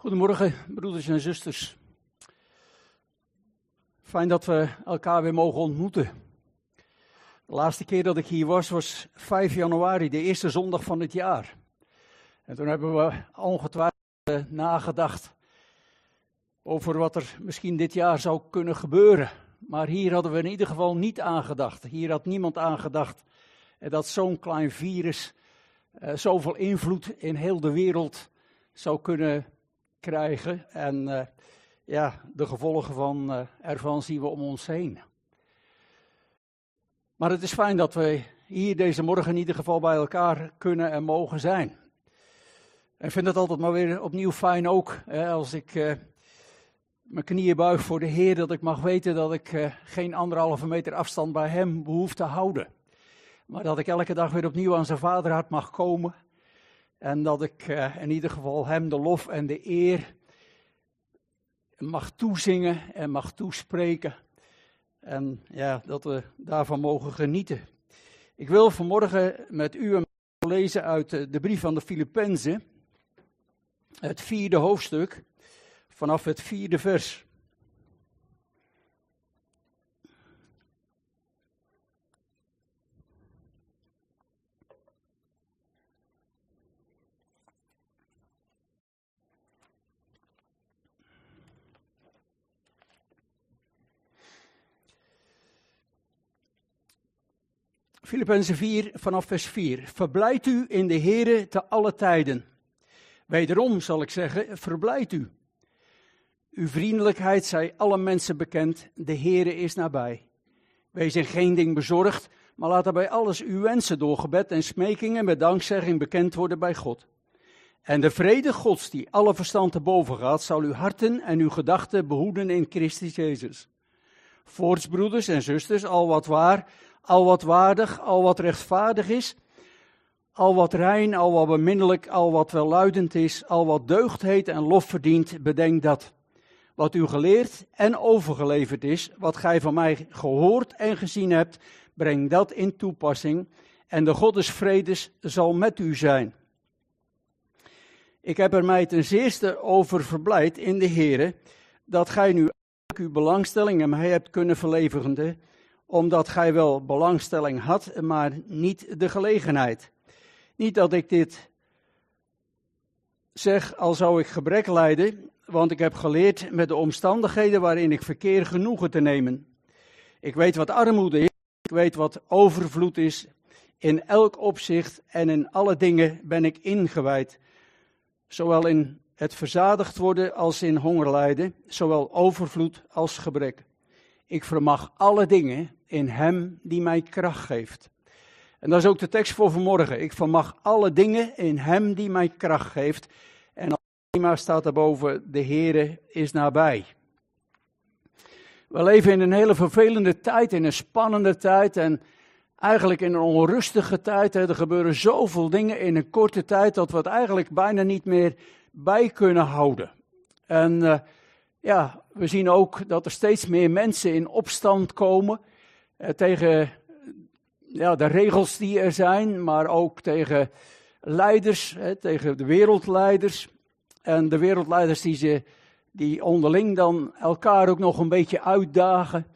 Goedemorgen, broeders en zusters. Fijn dat we elkaar weer mogen ontmoeten. De laatste keer dat ik hier was, was 5 januari, de eerste zondag van het jaar. En toen hebben we ongetwijfeld nagedacht over wat er misschien dit jaar zou kunnen gebeuren. Maar hier hadden we in ieder geval niet aangedacht. Hier had niemand aangedacht dat zo'n klein virus uh, zoveel invloed in heel de wereld zou kunnen krijgen. En uh, ja, de gevolgen van, uh, ervan zien we om ons heen. Maar het is fijn dat we hier deze morgen in ieder geval bij elkaar kunnen en mogen zijn. Ik vind het altijd maar weer opnieuw fijn ook, hè, als ik uh, mijn knieën buig voor de Heer, dat ik mag weten dat ik geen anderhalve meter afstand bij Hem behoef te houden. Maar dat ik elke dag weer opnieuw aan zijn vaderhart mag komen. En dat ik uh, in ieder geval Hem de lof en de eer mag toezingen en mag toespreken. En ja, dat we daarvan mogen genieten. Ik wil vanmorgen met u lezen uit de brief van de Filippenzen, het vierde hoofdstuk, vanaf het vierde vers. Filippenzen 4 vanaf vers 4. Verblijd u in de Here te alle tijden. Wederom zal ik zeggen, verblijd u. Uw vriendelijkheid zij alle mensen bekend, de Heere is nabij. Wees in geen ding bezorgd, maar laat bij alles uw wensen door gebed en smekingen met dankzegging bekend worden bij God. En de vrede Gods, die alle verstand te boven gaat, zal uw harten en uw gedachten behoeden in Christus Jezus. Voorts, broeders en zusters, al wat waar, al wat waardig, al wat rechtvaardig is, al wat rein, al wat beminnelijk, al wat welluidend is, al wat deugd heet en lof verdient, bedenk dat. Wat u geleerd en overgeleverd is, wat gij van mij gehoord en gezien hebt, breng dat in toepassing en de God des vredes zal met u zijn. Ik heb er mij ten zeerste over verblijd in de Here, dat gij nu uw belangstelling in mij hebt kunnen verlevendigen, omdat gij wel belangstelling had, maar niet de gelegenheid. Niet dat ik dit zeg, al zou ik gebrek lijden, want ik heb geleerd met de omstandigheden waarin ik verkeer genoegen te nemen. Ik weet wat armoede is, ik weet wat overvloed is. In elk opzicht en in alle dingen ben ik ingewijd. Zowel in het verzadigd worden als in honger lijden, zowel overvloed als gebrek. Ik vermag alle dingen in Hem die mij kracht geeft. En dat is ook de tekst voor vanmorgen. Ik vermag alle dingen in Hem die mij kracht geeft. En maar staat daarboven, de Heere is nabij. We leven in een hele vervelende tijd, in een spannende tijd en eigenlijk in een onrustige tijd. Er gebeuren zoveel dingen in een korte tijd dat we het eigenlijk bijna niet meer bij kunnen houden. En uh, ja, we zien ook dat er steeds meer mensen in opstand komen uh, tegen ja, de regels die er zijn, maar ook tegen leiders, hè, tegen de wereldleiders. En de wereldleiders die, ze, die onderling dan elkaar ook nog een beetje uitdagen.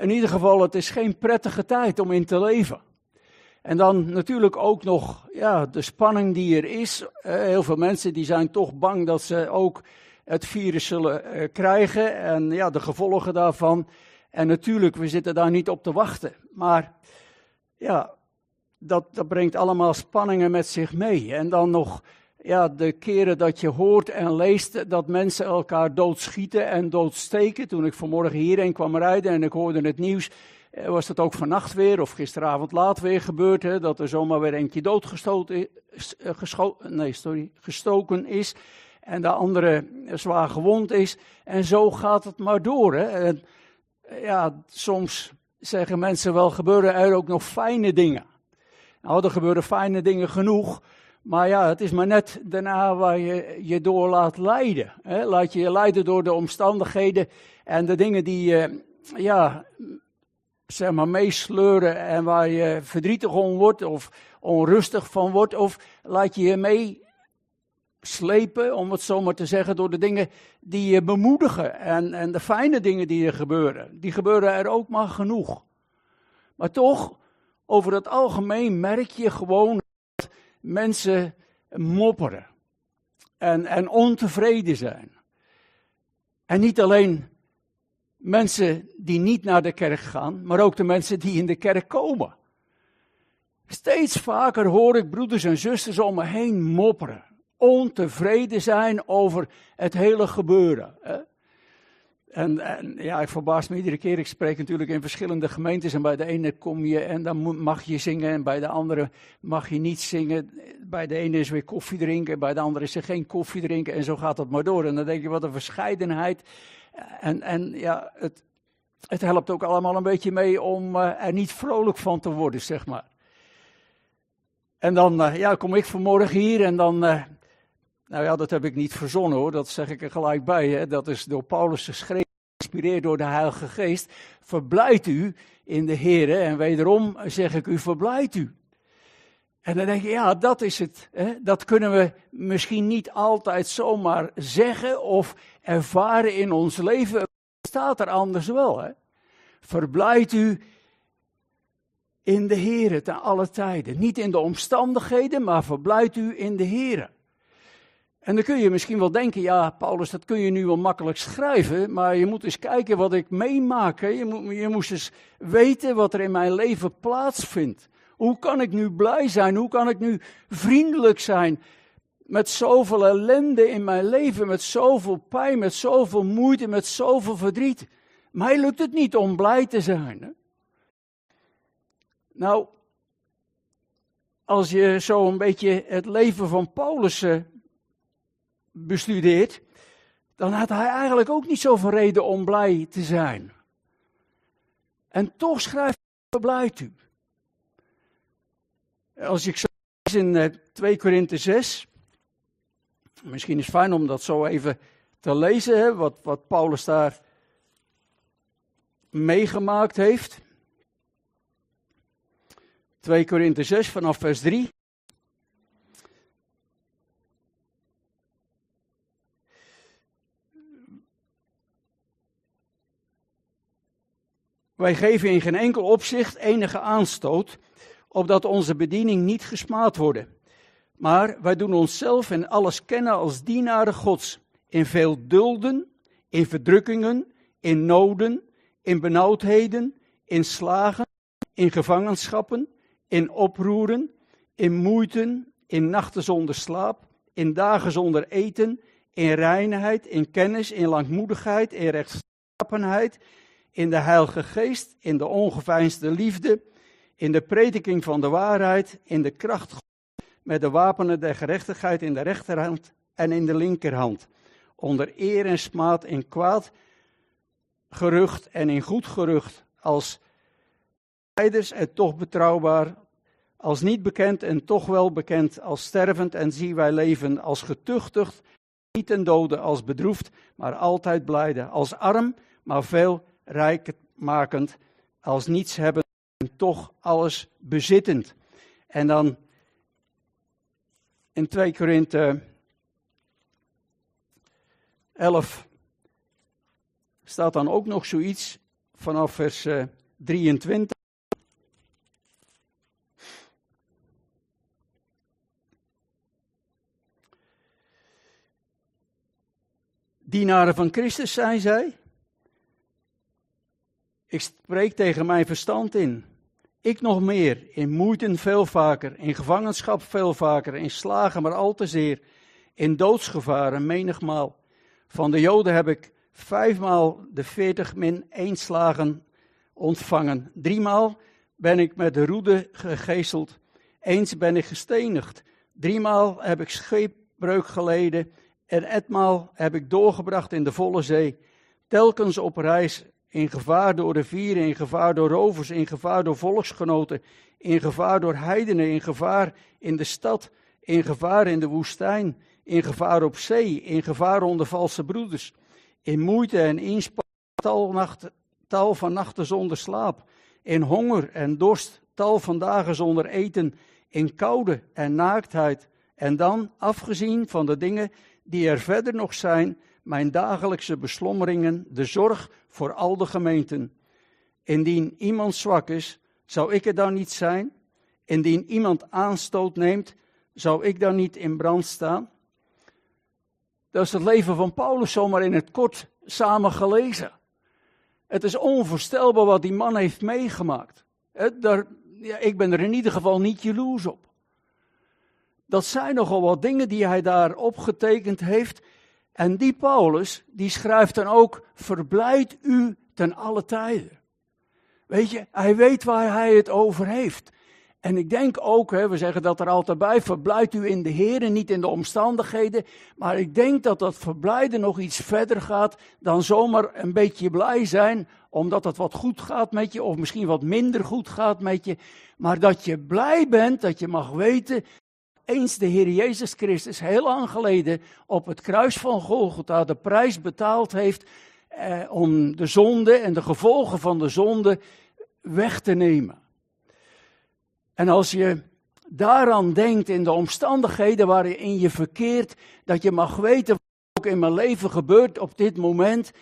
In ieder geval, het is geen prettige tijd om in te leven. En dan natuurlijk ook nog ja, de spanning die er is. Heel veel mensen die zijn toch bang dat ze ook het virus zullen uh, krijgen en ja, de gevolgen daarvan. En natuurlijk, we zitten daar niet op te wachten. Maar ja, dat, dat brengt allemaal spanningen met zich mee. En dan nog ja, de keren dat je hoort en leest dat mensen elkaar doodschieten en doodsteken. Toen ik vanmorgen hierheen kwam rijden en ik hoorde het nieuws, eh, was dat ook vannacht weer of gisteravond laat weer gebeurd. Hè, dat er zomaar weer eentje doodgestoten is, eh, nee, sorry, gestoken is en de andere zwaar gewond is. En zo gaat het maar door. Hè. En, ja, soms zeggen mensen wel, gebeuren er ook nog fijne dingen. Nou, er gebeuren fijne dingen genoeg. Maar ja, het is maar net daarna waar je je door laat leiden. Hè? Laat je je leiden door de omstandigheden en de dingen die je, ja, zeg maar, meesleuren en waar je verdrietig om wordt of onrustig van wordt. Of laat je je mee slepen, om het zo maar te zeggen, door de dingen die je bemoedigen en, en de fijne dingen die er gebeuren. Die gebeuren er ook maar genoeg. Maar toch, over het algemeen merk je gewoon dat mensen mopperen en, en ontevreden zijn. En niet alleen mensen die niet naar de kerk gaan, maar ook de mensen die in de kerk komen. Steeds vaker hoor ik broeders en zusters om me heen mopperen. Ontevreden zijn over het hele gebeuren. Hè? En, en, ja, ik verbaas me iedere keer. Ik spreek natuurlijk in verschillende gemeentes. En bij de ene kom je en dan mag je zingen. En bij de andere mag je niet zingen. Bij de ene is weer koffie drinken. Bij de andere is er geen koffie drinken. En zo gaat dat maar door. En dan denk je, wat een verscheidenheid. En, en ja, het, het helpt ook allemaal een beetje mee om uh, er niet vrolijk van te worden, zeg maar. En dan uh, ja, kom ik vanmorgen hier en dan. Uh, nou ja, dat heb ik niet verzonnen hoor, dat zeg ik er gelijk bij. Hè. Dat is door Paulus geschreven, geïnspireerd door de Heilige Geest. Verblijd u in de Heer. En wederom zeg ik u, verblijd u. En dan denk je, ja, dat is het. Hè? Dat kunnen we misschien niet altijd zomaar zeggen of ervaren in ons leven. Het staat er anders wel. Hè? Verblijd u in de Heer ten alle tijden. Niet in de omstandigheden, maar verblijd u in de Heer. En dan kun je misschien wel denken, ja, Paulus, dat kun je nu wel makkelijk schrijven, maar je moet eens kijken wat ik meemaak. Je, moet, je moest eens weten wat er in mijn leven plaatsvindt. Hoe kan ik nu blij zijn? Hoe kan ik nu vriendelijk zijn? Met zoveel ellende in mijn leven, met zoveel pijn, met zoveel moeite, met zoveel verdriet. Mij lukt het niet om blij te zijn. Hè? Nou, als je zo een beetje het leven van Paulus eh, bestudeert, dan had hij eigenlijk ook niet zoveel reden om blij te zijn. En toch schrijft hij, blijft u. Als ik zo lees in 2 eh, Korinthe 6, misschien is het fijn om dat zo even te lezen, hè, wat, wat Paulus daar meegemaakt heeft. 2 Korinthe 6 vanaf vers 3. Wij geven in geen enkel opzicht enige aanstoot, opdat onze bediening niet gesmaad wordt. Maar wij doen onszelf en alles kennen als dienaren Gods, in veel dulden, in verdrukkingen, in noden, in benauwdheden, in slagen, in gevangenschappen, in oproeren, in moeiten, in nachten zonder slaap, in dagen zonder eten, in reinheid, in kennis, in langmoedigheid, in rechtschapenheid, in de Heilige Geest, in de ongeveinsde liefde, in de prediking van de waarheid, in de kracht met de wapenen der gerechtigheid in de rechterhand en in de linkerhand, onder eer en smaad in kwaad gerucht en in goed gerucht, als leiders en toch betrouwbaar, als niet bekend en toch wel bekend, als stervend en zie wij leven, als getuchtigd, niet ten dode, als bedroefd, maar altijd blijde, als arm, maar veel rijk makend, als niets hebben en toch alles bezittend. En dan in 2 Korinthe 11 staat dan ook nog zoiets vanaf vers 23. Eh, Dienaren van Christus zijn zij, ik spreek tegen mijn verstand in. Ik nog meer, in moeite veel vaker, in gevangenschap veel vaker, in slagen maar al te zeer, in doodsgevaren menigmaal. Van de Joden heb ik vijfmaal de veertig min één slagen ontvangen. Driemaal ben ik met de roede gegezeld. Eens ben ik gestenigd. Driemaal heb ik scheepbreuk geleden. En etmaal heb ik doorgebracht in de volle zee. Telkens op reis in gevaar door de vieren, in gevaar door rovers, in gevaar door volksgenoten, in gevaar door heidenen, in gevaar in de stad, in gevaar in de woestijn, in gevaar op zee, in gevaar onder valse broeders, in moeite en inspanning, tal van nachten zonder slaap, in honger en dorst, tal van dagen zonder eten, in koude en naaktheid En dan, afgezien van de dingen die er verder nog zijn, mijn dagelijkse beslommeringen, de zorg voor al de gemeenten. Indien iemand zwak is, zou ik er dan niet zijn? Indien iemand aanstoot neemt, zou ik dan niet in brand staan? Dat is het leven van Paulus zomaar in het kort samen gelezen. Het is onvoorstelbaar wat die man heeft meegemaakt. daar, ja, ik ben er in ieder geval niet jaloers op. Dat zijn nogal wat dingen die hij daar opgetekend heeft. En die Paulus, die schrijft dan ook, verblijd u ten alle tijden. Weet je, hij weet waar hij het over heeft. En ik denk ook, hè, we zeggen dat er altijd bij, verblijdt u in de Heer niet in de omstandigheden. Maar ik denk dat dat verblijden nog iets verder gaat dan zomaar een beetje blij zijn, omdat het wat goed gaat met je, of misschien wat minder goed gaat met je. Maar dat je blij bent, dat je mag weten, eens de Heer Jezus Christus heel lang geleden op het kruis van Golgotha de prijs betaald heeft eh, om de zonde en de gevolgen van de zonde weg te nemen. En als je daaraan denkt in de omstandigheden waarin je verkeert, dat je mag weten wat ook in mijn leven gebeurt op dit moment,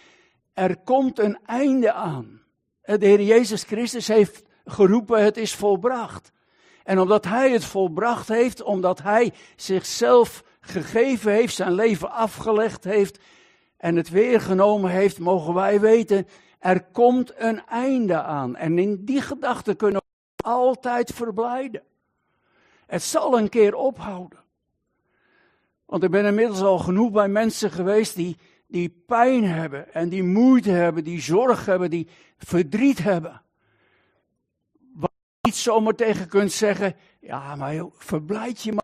er komt een einde aan. De Heer Jezus Christus heeft geroepen, het is volbracht. En omdat Hij het volbracht heeft, omdat Hij zichzelf gegeven heeft, zijn leven afgelegd heeft en het weer genomen heeft, mogen wij weten, er komt een einde aan. En in die gedachte kunnen we altijd verblijden. Het zal een keer ophouden. Want ik ben inmiddels al genoeg bij mensen geweest die, die pijn hebben en die moeite hebben, die zorg hebben, die verdriet hebben. Niet zomaar tegen kunt zeggen, ja maar verblijd je maar.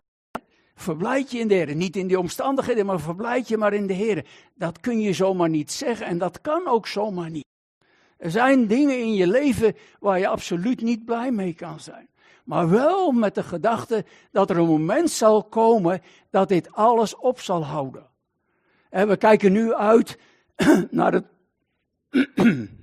Verblijd je in de Heer. Niet in die omstandigheden, maar verblijd je maar in de Heer. Dat kun je zomaar niet zeggen en dat kan ook zomaar niet. Er zijn dingen in je leven waar je absoluut niet blij mee kan zijn. Maar wel met de gedachte dat er een moment zal komen dat dit alles op zal houden. En we kijken nu uit naar het.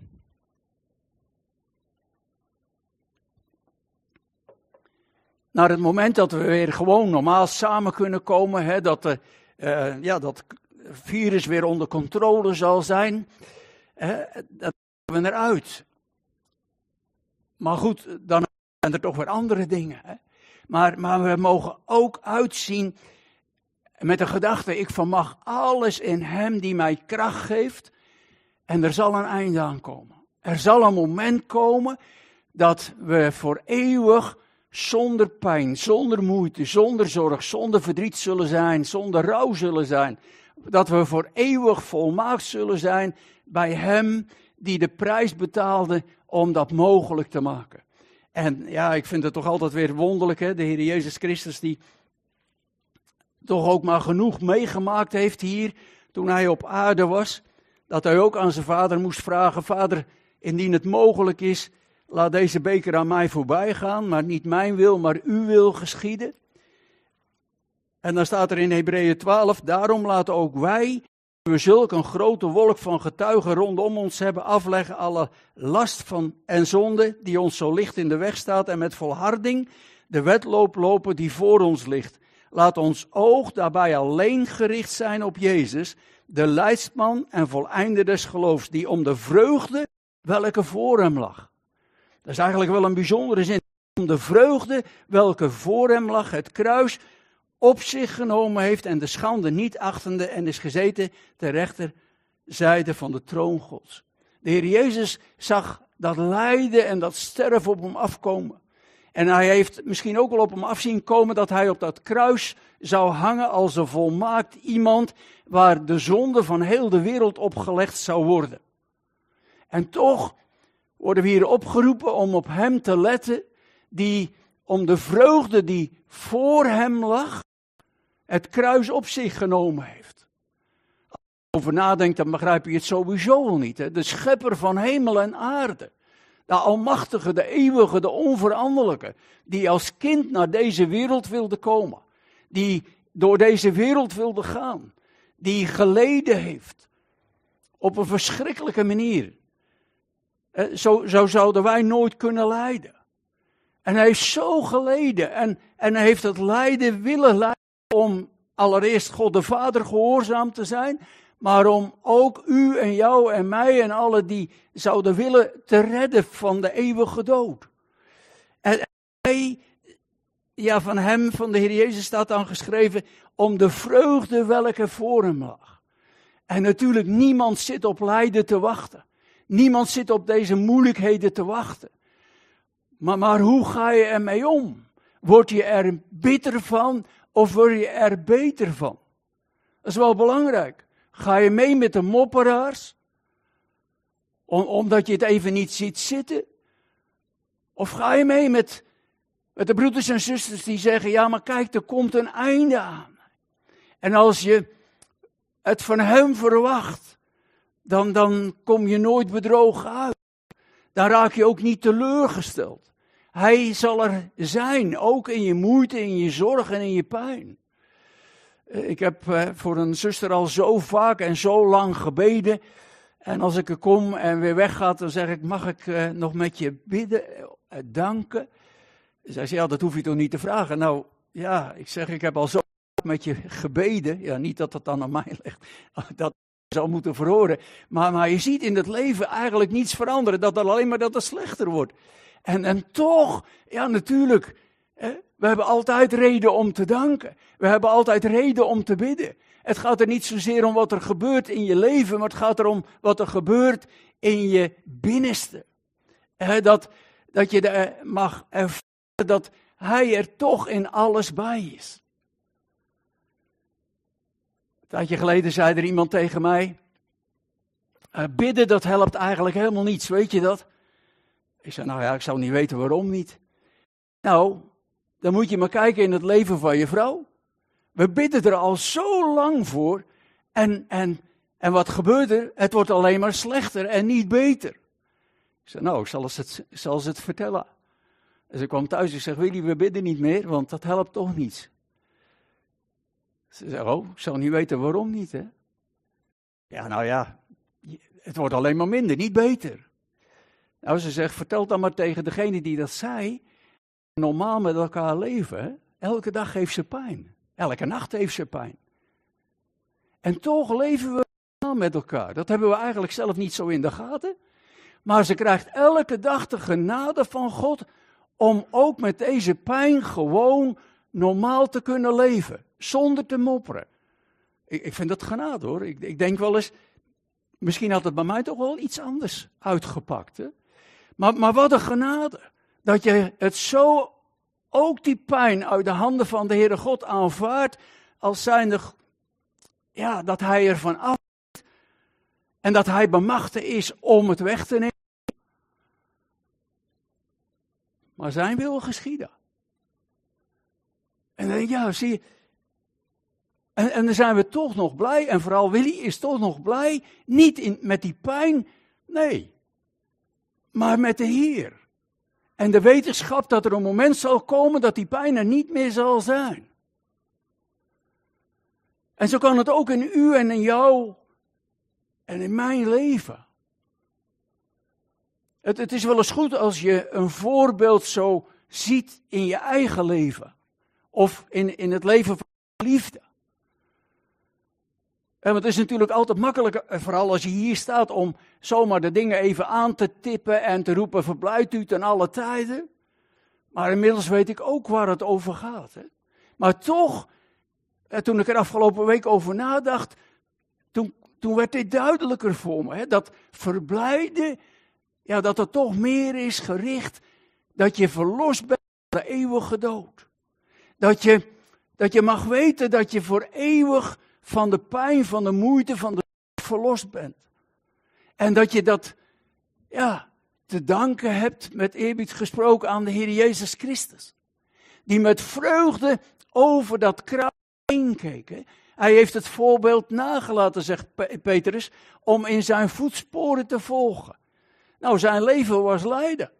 naar het moment dat we weer gewoon normaal samen kunnen komen. Hè, dat, de, uh, ja, dat virus weer onder controle zal zijn. Hè, dat we eruit. Maar goed, dan zijn er toch weer andere dingen. Hè? Maar, maar we mogen ook uitzien met de gedachte, ik vermag alles in Hem die mij kracht geeft. En er zal een einde aankomen. Er zal een moment komen dat we voor eeuwig zonder pijn, zonder moeite, zonder zorg, zonder verdriet zullen zijn, zonder rouw zullen zijn. Dat we voor eeuwig volmaakt zullen zijn bij Hem die de prijs betaalde om dat mogelijk te maken. En ja, ik vind het toch altijd weer wonderlijk, hè? de Heer Jezus Christus die toch ook maar genoeg meegemaakt heeft hier toen hij op aarde was, dat hij ook aan zijn vader moest vragen, vader, indien het mogelijk is, laat deze beker aan mij voorbij gaan, maar niet mijn wil, maar uw wil geschieden. En dan staat er in Hebreeën 12, daarom laten ook wij we zulk een grote wolk van getuigen rondom ons hebben, afleggen alle last van en zonde die ons zo licht in de weg staat en met volharding de wedloop lopen die voor ons ligt. Laat ons oog daarbij alleen gericht zijn op Jezus, de leidsman en voleinder des geloofs, die om de vreugde welke voor hem lag. Dat is eigenlijk wel een bijzondere zin. Om de vreugde welke voor hem lag, het kruis, op zich genomen heeft en de schande niet achtende en is gezeten ter rechterzijde van de troon Gods. De Heer Jezus zag dat lijden en dat sterven op hem afkomen. En hij heeft misschien ook wel op hem afzien komen dat hij op dat kruis zou hangen als een volmaakt iemand waar de zonde van heel de wereld opgelegd zou worden. En toch worden we hier opgeroepen om op hem te letten, die om de vreugde die voor hem lag, het kruis op zich genomen heeft. Als je over nadenkt, dan begrijp je het sowieso wel niet. Hè? De schepper van hemel en aarde. De Almachtige, de Eeuwige, de Onveranderlijke. Die als kind naar deze wereld wilde komen. Die door deze wereld wilde gaan. Die geleden heeft. Op een verschrikkelijke manier. Zo, zo zouden wij nooit kunnen lijden. En hij heeft zo geleden. En, en hij heeft het lijden willen lijden om allereerst God de Vader gehoorzaam te zijn, maar om ook u en jou en mij en alle die zouden willen te redden van de eeuwige dood. En hij, ja, van hem, van de Heer Jezus staat dan geschreven, om de vreugde welke voor hem lag. En natuurlijk, niemand zit op lijden te wachten. Niemand zit op deze moeilijkheden te wachten. Maar, maar hoe ga je ermee om? Word je er bitter van of word je er beter van? Dat is wel belangrijk. Ga je mee met de mopperaars? omdat je het even niet ziet zitten? Of ga je mee met, met de broeders en zusters die zeggen: Ja, maar kijk, er komt een einde aan. En als je het van hem verwacht, dan, dan kom je nooit bedrogen uit. Dan raak je ook niet teleurgesteld. Hij zal er zijn, ook in je moeite, in je zorg en in je pijn. Eh, ik heb eh, voor een zuster al zo vaak en zo lang gebeden. En als ik er kom en weer wegga, dan zeg ik: Mag ik eh, nog met je bidden, danken? Zij zei: Ja, dat hoef je toch niet te vragen. Nou ja, ik zeg: Ik heb al zo met je gebeden. Ja, niet dat dat dan aan mij ligt. Dat zou moeten verhoren. Maar, maar je ziet in het leven eigenlijk niets veranderen. Dat er alleen maar dat het slechter wordt. En, en toch, ja natuurlijk, hè, we hebben altijd reden om te danken. We hebben altijd reden om te bidden. Het gaat er niet zozeer om wat er gebeurt in je leven, maar het gaat erom wat er gebeurt in je binnenste. dat, dat je er mag ervaren dat Hij er toch in alles bij is. Een tijdje geleden zei er iemand tegen mij: uh, Bidden, dat helpt eigenlijk helemaal niets, weet je dat? Ik zei: Nou ja, ik zou niet weten waarom niet. Nou, dan moet je maar kijken in het leven van je vrouw. We bidden er al zo lang voor. En, en, en wat gebeurt er? Het wordt alleen maar slechter en niet beter. Ik zei: Nou, ik zal ze het, zal ze het vertellen. En ze kwam thuis en zei: Willy, we bidden niet meer, want dat helpt toch niets. Ze zei, oh, ik zou niet weten waarom niet, hè? Ja, nou ja, het wordt alleen maar minder, niet beter. Nou, ze zegt, vertel dan maar tegen degene die dat zei, normaal met elkaar leven, elke dag heeft ze pijn. Elke nacht heeft ze pijn. En toch leven we normaal met elkaar. Dat hebben we eigenlijk zelf niet zo in de gaten. Maar ze krijgt elke dag de genade van God om ook met deze pijn gewoon normaal te kunnen leven zonder te mopperen. Ik, ik vind dat genade hoor. Ik, ik, denk wel eens, misschien had het bij mij toch wel iets anders uitgepakt. Hè? Maar, maar wat een genade. Dat je het zo, ook die pijn uit de handen van de Heere God aanvaardt, als zijnde, ja, dat hij ervan af en dat hij bemachtigd is om het weg te nemen. Maar zijn wil geschieden. En dan denk ja, zie je, en, en dan zijn we toch nog blij, en vooral Willy is toch nog blij, niet in, met die pijn, nee, maar met de Heer. En de wetenschap dat er een moment zal komen dat die pijn er niet meer zal zijn. En zo kan het ook in u en in jou en in mijn leven. Het, het is wel eens goed als je een voorbeeld zo ziet in je eigen leven. Of in, in het leven van liefde. En het is natuurlijk altijd makkelijker, eh, vooral als je hier staat, om zomaar de dingen even aan te tippen en te roepen: verblijft u ten alle tijden. Maar inmiddels weet ik ook waar het over gaat. Hè? Maar toch, eh, toen ik er afgelopen week over nadacht, toen, toen werd dit duidelijker voor me. Hè? Dat verblijden, ja, dat er toch meer is gericht dat je verlost bent van de eeuwige dood. Dat je, dat je mag weten dat je voor eeuwig van de pijn, van de moeite, van de verlost bent. En dat je dat, ja, te danken hebt, met eerbied gesproken, aan de Heer Jezus Christus. Die met vreugde over dat kruis heen keek. Hij heeft het voorbeeld nagelaten, zegt Petrus, om in zijn voetsporen te volgen. Nou, zijn leven was lijden.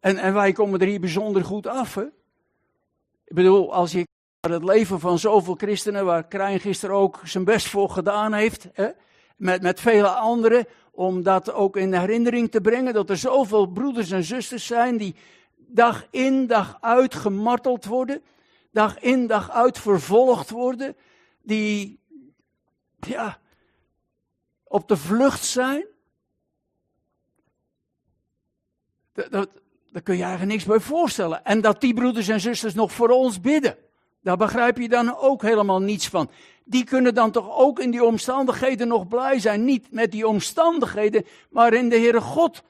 En, en wij komen er hier bijzonder goed af. Hè? Ik bedoel, als je het leven van zoveel christenen, waar Krijn gisteren ook zijn best voor gedaan heeft, hè, met, met vele anderen, om dat ook in herinnering te brengen, dat er zoveel broeders en zusters zijn die dag in, dag uit gemarteld worden, dag in dag uit vervolgd worden, die ja, op de vlucht zijn. Dat, daar kun je eigenlijk niks bij voorstellen. En dat die broeders en zusters nog voor ons bidden. Daar begrijp je dan ook helemaal niets van. Die kunnen dan toch ook in die omstandigheden nog blij zijn. Niet met die omstandigheden, maar in de Heere God.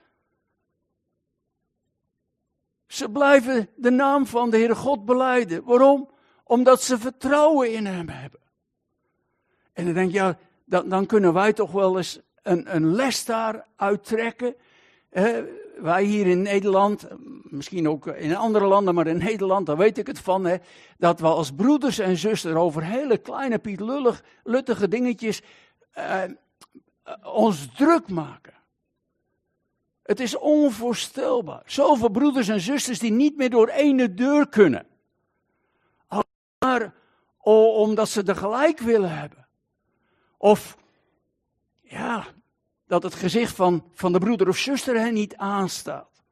Ze blijven de naam van de Heere God beleiden. Waarom? Omdat ze vertrouwen in Hem hebben. En dan denk je, ja, dan, dan kunnen wij toch wel eens een, een les daar uittrekken. Wij hier in Nederland, misschien ook in andere landen, maar in Nederland, daar weet ik het van, hè, dat we als broeders en zusters over hele kleine pietlullig, luttige dingetjes eh, ons druk maken. Het is onvoorstelbaar. Zoveel broeders en zusters die niet meer door ene deur kunnen. Maar omdat ze er gelijk willen hebben. Of ja, dat het gezicht van, van de broeder of zuster hen niet aanstaat.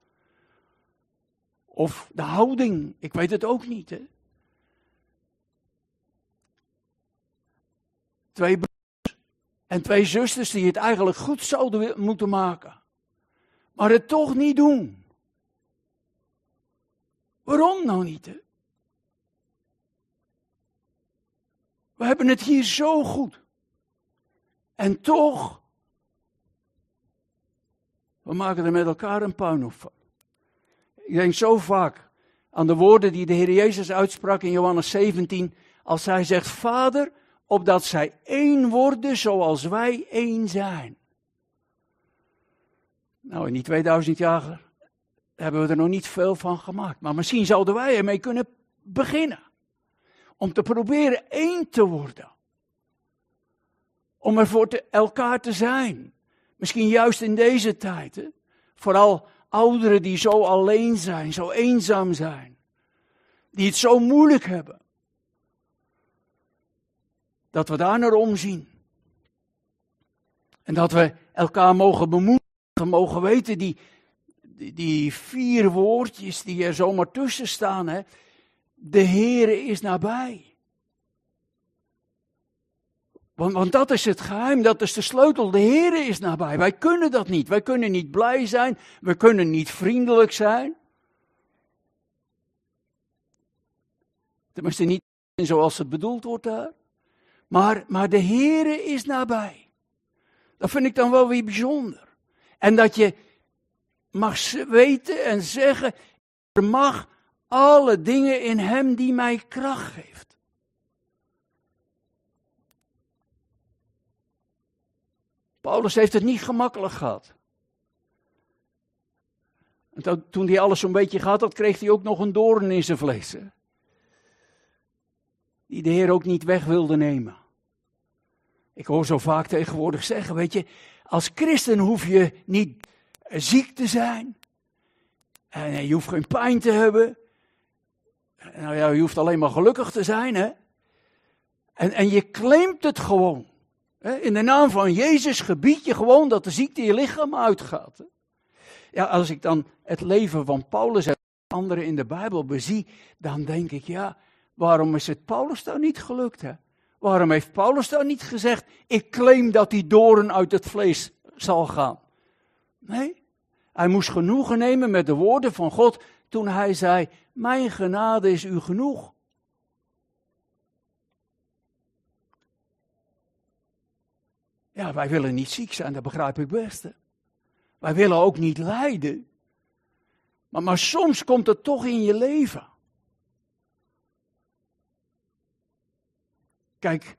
Of de houding, ik weet het ook niet. Hè? Twee broers en twee zusters die het eigenlijk goed zouden moeten maken, maar het toch niet doen. Waarom nou niet? We hebben het hier zo goed. En toch, we maken er met elkaar een puinhoop van. Ik denk zo vaak aan de woorden die de Heer Jezus uitsprak in Johannes 17, als hij zegt, Vader, opdat zij één worden zoals wij één zijn. Nou, in die 2000 jaar hebben we er nog niet veel van gemaakt. Maar misschien zouden wij ermee kunnen beginnen. Om te proberen één te worden. Om er voor te, elkaar te zijn. Misschien juist in deze tijd. Hè? Vooral ouderen die zo alleen zijn, zo eenzaam zijn. Die het zo moeilijk hebben. Dat we daar naar omzien. En dat we elkaar mogen bemoedigen, mogen weten die, die, vier woordjes die er zomaar tussen staan. Hè? De Heere is nabij. Want, want dat is het geheim, dat is de sleutel. De Heer is nabij. Wij kunnen dat niet. Wij kunnen niet blij zijn. We kunnen niet vriendelijk zijn. Tenminste niet zoals het bedoeld wordt daar. Maar, maar de Heer is nabij. Dat vind ik dan wel weer bijzonder. En dat je mag weten en zeggen, er mag alle dingen in Hem die mij kracht geeft. Paulus heeft het niet gemakkelijk gehad. En toen hij alles zo'n beetje gehad had, kreeg hij ook nog een doorn in zijn vlees. Die de Heer ook niet weg wilde nemen. Ik hoor zo vaak tegenwoordig zeggen, weet je, als christen hoef je niet ziek te zijn. En je hoeft geen pijn te hebben. Nou ja, je hoeft alleen maar gelukkig te zijn, hè. En, en je claimt het gewoon. In de naam van Jezus gebied je gewoon dat de ziekte je lichaam uitgaat. Ja, als ik dan het leven van Paulus en anderen in de Bijbel bezie, dan denk ik, ja, waarom is het Paulus dan niet gelukt? Hè? Waarom heeft Paulus dan niet gezegd, ik claim dat die doren uit het vlees zal gaan? Nee, hij moest genoegen nemen met de woorden van God toen hij zei, mijn genade is u genoeg. Ja, wij willen niet ziek zijn, dat begrijp ik best. Wij willen ook niet lijden. Maar, maar soms komt het toch in je leven. Kijk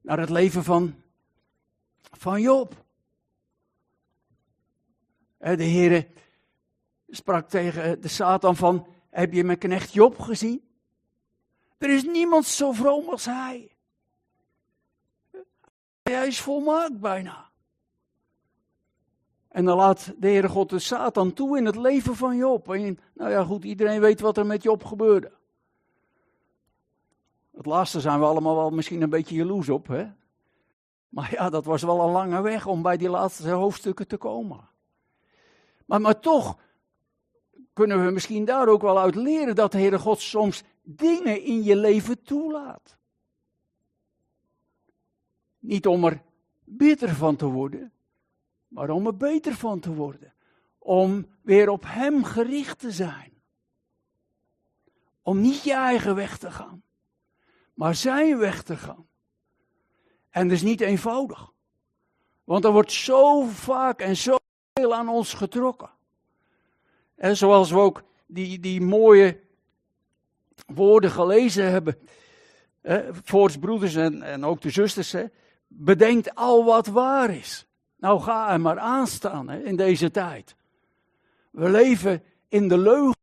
naar het leven van, van Job. De Heer sprak tegen de Satan van, heb je mijn knecht Job gezien? Er is niemand zo vroom als hij. Hij is volmaakt bijna. En dan laat de Heere God de Satan toe in het leven van Job. En, nou ja, goed, iedereen weet wat er met Job gebeurde. Het laatste zijn we allemaal wel misschien een beetje jaloers op, hè? Maar ja, dat was wel een lange weg om bij die laatste hoofdstukken te komen. Maar, maar toch kunnen we misschien daar ook wel uit leren dat de Heere God soms dingen in je leven toelaat. Niet om er bitter van te worden, maar om er beter van te worden. Om weer op Hem gericht te zijn. Om niet je eigen weg te gaan, maar Zijn weg te gaan. En dat is niet eenvoudig. Want er wordt zo vaak en zo veel aan ons getrokken. En zoals we ook die, die mooie woorden gelezen hebben. Hè, voor broeders en, en ook de zusters. Hè, bedenkt al wat waar is. Nou ga er maar aan staan in deze tijd. We leven in de leugen.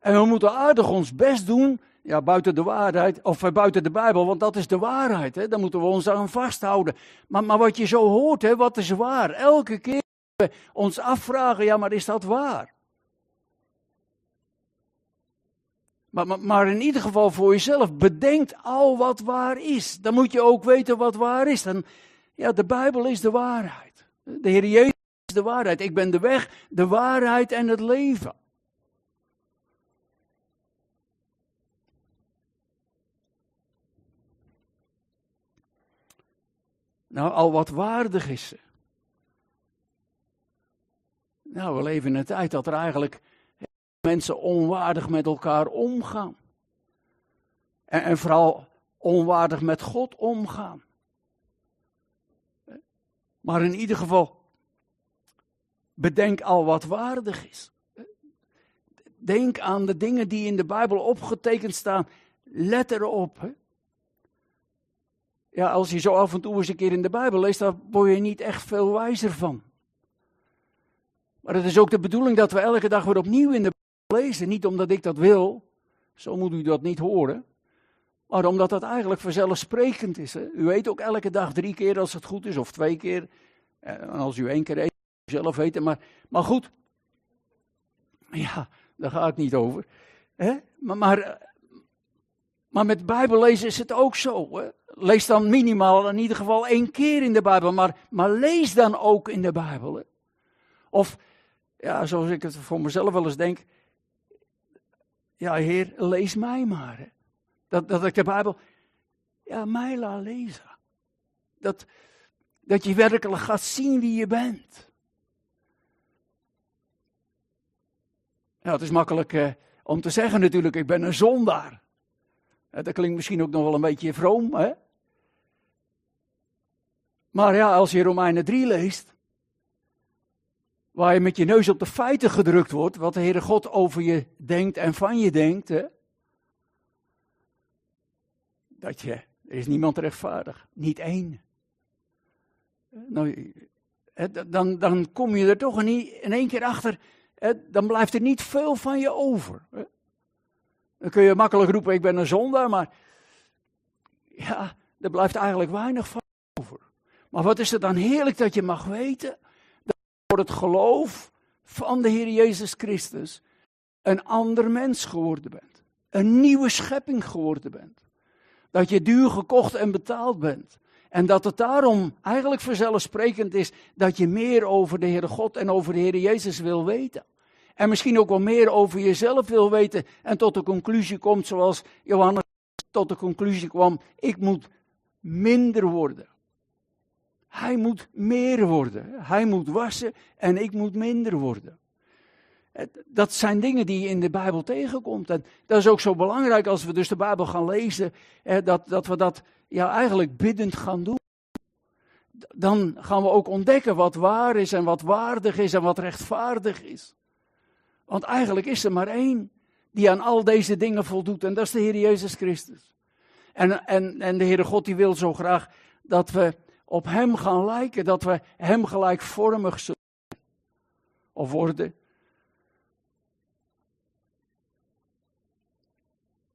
En we moeten aardig ons best doen. Ja, buiten de waarheid, of eh, buiten de Bijbel, want dat is de waarheid. Hè, daar moeten we ons aan vasthouden. Maar, maar wat je zo hoort, hè, wat is waar? Elke keer we ons afvragen, ja, maar is dat waar? Maar, maar, in ieder geval voor jezelf, bedenkt al wat waar is. Dan moet je ook weten wat waar is. Dan, ja, de Bijbel is de waarheid. De Heer Jezus is de waarheid. Ik ben de weg, de waarheid en het leven. Nou, al wat waardig is. Nou, we leven in een tijd dat er eigenlijk mensen onwaardig met elkaar omgaan. En, en vooral onwaardig met God omgaan. Maar in ieder geval, bedenk al wat waardig is. Denk aan de dingen die in de Bijbel opgetekend staan. Let erop. Ja, als je zo af en toe eens een keer in de Bijbel leest, dan word je niet echt veel wijzer van. Maar het is ook de bedoeling dat we elke dag weer opnieuw in de lezen. Niet omdat ik dat wil, zo moet u dat niet horen. Maar omdat dat eigenlijk vanzelfsprekend is. Hè? U weet ook elke dag drie keer als het goed is, of twee keer. Eh, en als u één keer eet, zelf weten. Maar, maar goed, ja, daar ga ik niet over. Hè? Maar, maar, maar met Bijbel lezen is het ook zo. Hè? Lees dan minimaal in ieder geval één keer in de Bijbel, maar, maar lees dan ook in de Bijbel. Of, ja, zoals ik het voor mezelf wel eens denk. Ja, Heer, lees mij maar. Dat, dat ik de Bijbel, ja, mij laat lezen. Dat, dat je werkelijk gaat zien wie je bent. Ja, het is makkelijk eh, om te zeggen natuurlijk, ik ben een zondaar. Dat klinkt misschien ook nog wel een beetje vroom, hè? Maar ja, als je Romeinen 3 leest, waar je met je neus op de feiten gedrukt wordt, wat de Heere God over je denkt en van je denkt, hè? dat je, er is niemand rechtvaardig, niet één. Nou, dan, dan kom je er toch in één keer achter, dan blijft er niet veel van je over. Dan kun je makkelijk roepen, ik ben een zondaar, maar ja, er blijft eigenlijk weinig van over. Maar wat is het dan heerlijk dat je mag weten door het geloof van de Heer Jezus Christus een ander mens geworden bent. Een nieuwe schepping geworden bent. Dat je duur gekocht en betaald bent. En dat het daarom eigenlijk vanzelfsprekend is dat je meer over de Heere God en over de Heer Jezus wil weten. En misschien ook wel meer over jezelf wil weten en tot de conclusie komt zoals Johannes tot de conclusie kwam, ik moet minder worden. Hij moet meer worden. Hij moet wassen en ik moet minder worden. Dat zijn dingen die je in de Bijbel tegenkomt. En dat is ook zo belangrijk als we dus de Bijbel gaan lezen, dat, dat we dat ja, eigenlijk biddend gaan doen. Dan gaan we ook ontdekken wat waar is en wat waardig is en wat rechtvaardig is. Want eigenlijk is er maar één die aan al deze dingen voldoet en dat is de Heer Jezus Christus. En, en, en de Heere God die wil zo graag dat we op Hem gaan lijken, dat we Hem gelijkvormig zullen of worden.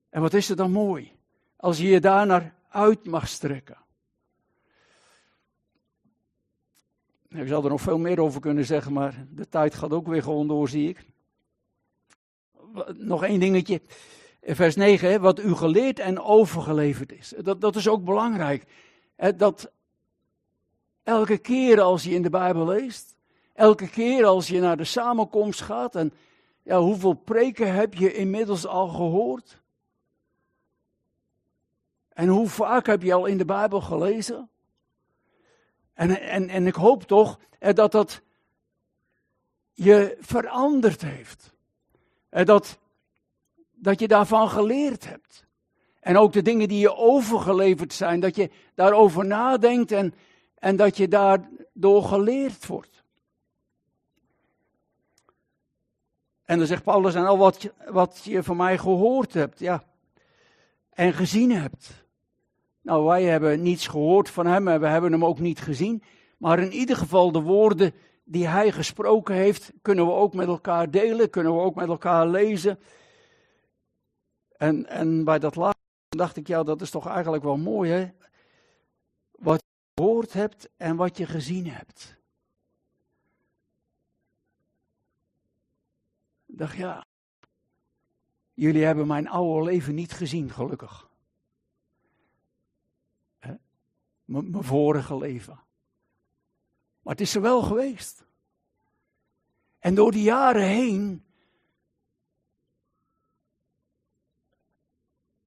En wat is er dan mooi als je je daar naar uit mag strekken. Ik zal er nog veel meer over kunnen zeggen, maar de tijd gaat ook weer gewoon door, zie ik. Nog één dingetje. Vers 9, wat u geleerd en overgeleverd is. Dat, dat is ook belangrijk. Dat elke keer als je in de Bijbel leest, elke keer als je naar de samenkomst gaat, en ja, hoeveel preken heb je inmiddels al gehoord? En hoe vaak heb je al in de Bijbel gelezen? En, en, en ik hoop toch dat dat je veranderd heeft. En dat, dat je daarvan geleerd hebt. En ook de dingen die je overgeleverd zijn, dat je daarover nadenkt en, en dat je daardoor geleerd wordt. En dan zegt Paulus aan al wat, wat je van mij gehoord hebt, ja, en gezien hebt. Nou, wij hebben niets gehoord van hem en we hebben hem ook niet gezien. Maar in ieder geval de woorden die hij gesproken heeft, kunnen we ook met elkaar delen, kunnen we ook met elkaar lezen. En, en bij dat laatste dacht ik, ja, dat is toch eigenlijk wel mooi, hè? Gehoord hebt en wat je gezien hebt. Ik dacht, ja, jullie hebben mijn oude leven niet gezien, gelukkig. mijn vorige leven. Maar het is er wel geweest. En door die jaren heen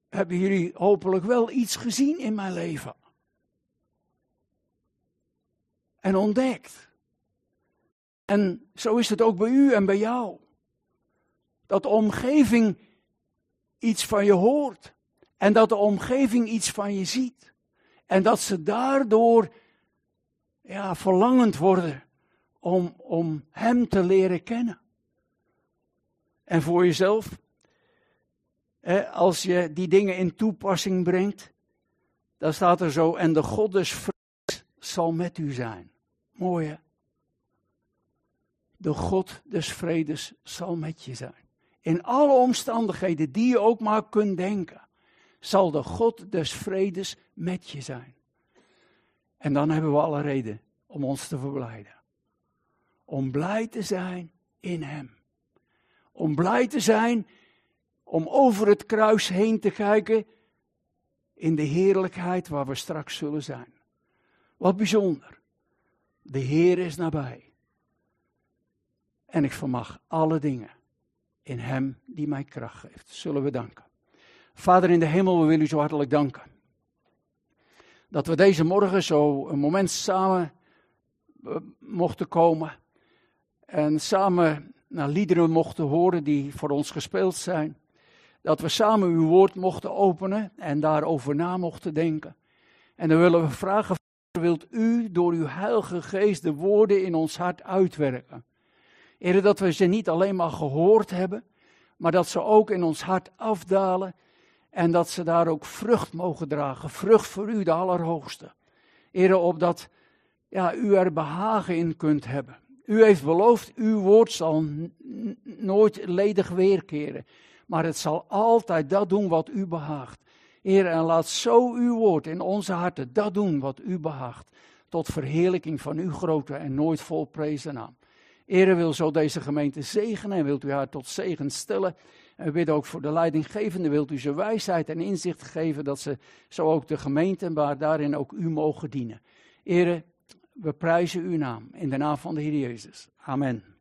hebben jullie hopelijk wel iets gezien in mijn leven. En ontdekt. En zo is het ook bij u en bij jou. Dat de omgeving iets van je hoort. En dat de omgeving iets van je ziet. En dat ze daardoor ja, verlangend worden om, om Hem te leren kennen. En voor jezelf, als je die dingen in toepassing brengt, dan staat er zo, en de God des zal met u zijn. Mooi hè? De God des vredes zal met je zijn. In alle omstandigheden die je ook maar kunt denken, zal de God des vredes met je zijn. En dan hebben we alle reden om ons te verblijden. Om blij te zijn in Hem. Om blij te zijn om over het kruis heen te kijken in de heerlijkheid waar we straks zullen zijn. Wat bijzonder. De Heer is nabij. En ik vermag alle dingen in Hem die mij kracht geeft. Zullen we danken. Vader in de hemel, we willen u zo hartelijk danken. Dat we deze morgen zo een moment samen eh, mochten komen. En samen naar liederen mochten horen die voor ons gespeeld zijn. Dat we samen uw woord mochten openen en daarover na mochten denken. En dan willen we vragen, wilt u door uw heilige geest de woorden in ons hart uitwerken? Heer, dat we ze niet alleen maar gehoord hebben, maar dat ze ook in ons hart afdalen en dat ze daar ook vrucht mogen dragen. Vrucht voor u, de Allerhoogste. Heer, opdat ja, u er behagen in kunt hebben. U heeft beloofd, uw woord zal nooit ledig weerkeren. Maar het zal altijd dat doen wat u behaagt. Heer, en laat zo uw woord in onze harten dat doen wat u behaagt. Tot verheerlijking van uw grote en nooit vol prezen naam. Heer, wil zo deze gemeente zegenen en wilt u haar tot zegen stellen. En bidden ook voor de leidinggevende, wilt u ze wijsheid en inzicht geven dat ze zo ook de gemeente, maar daarin ook u mogen dienen. Heer, we prijzen uw naam in de naam van de Heer Jezus. Amen.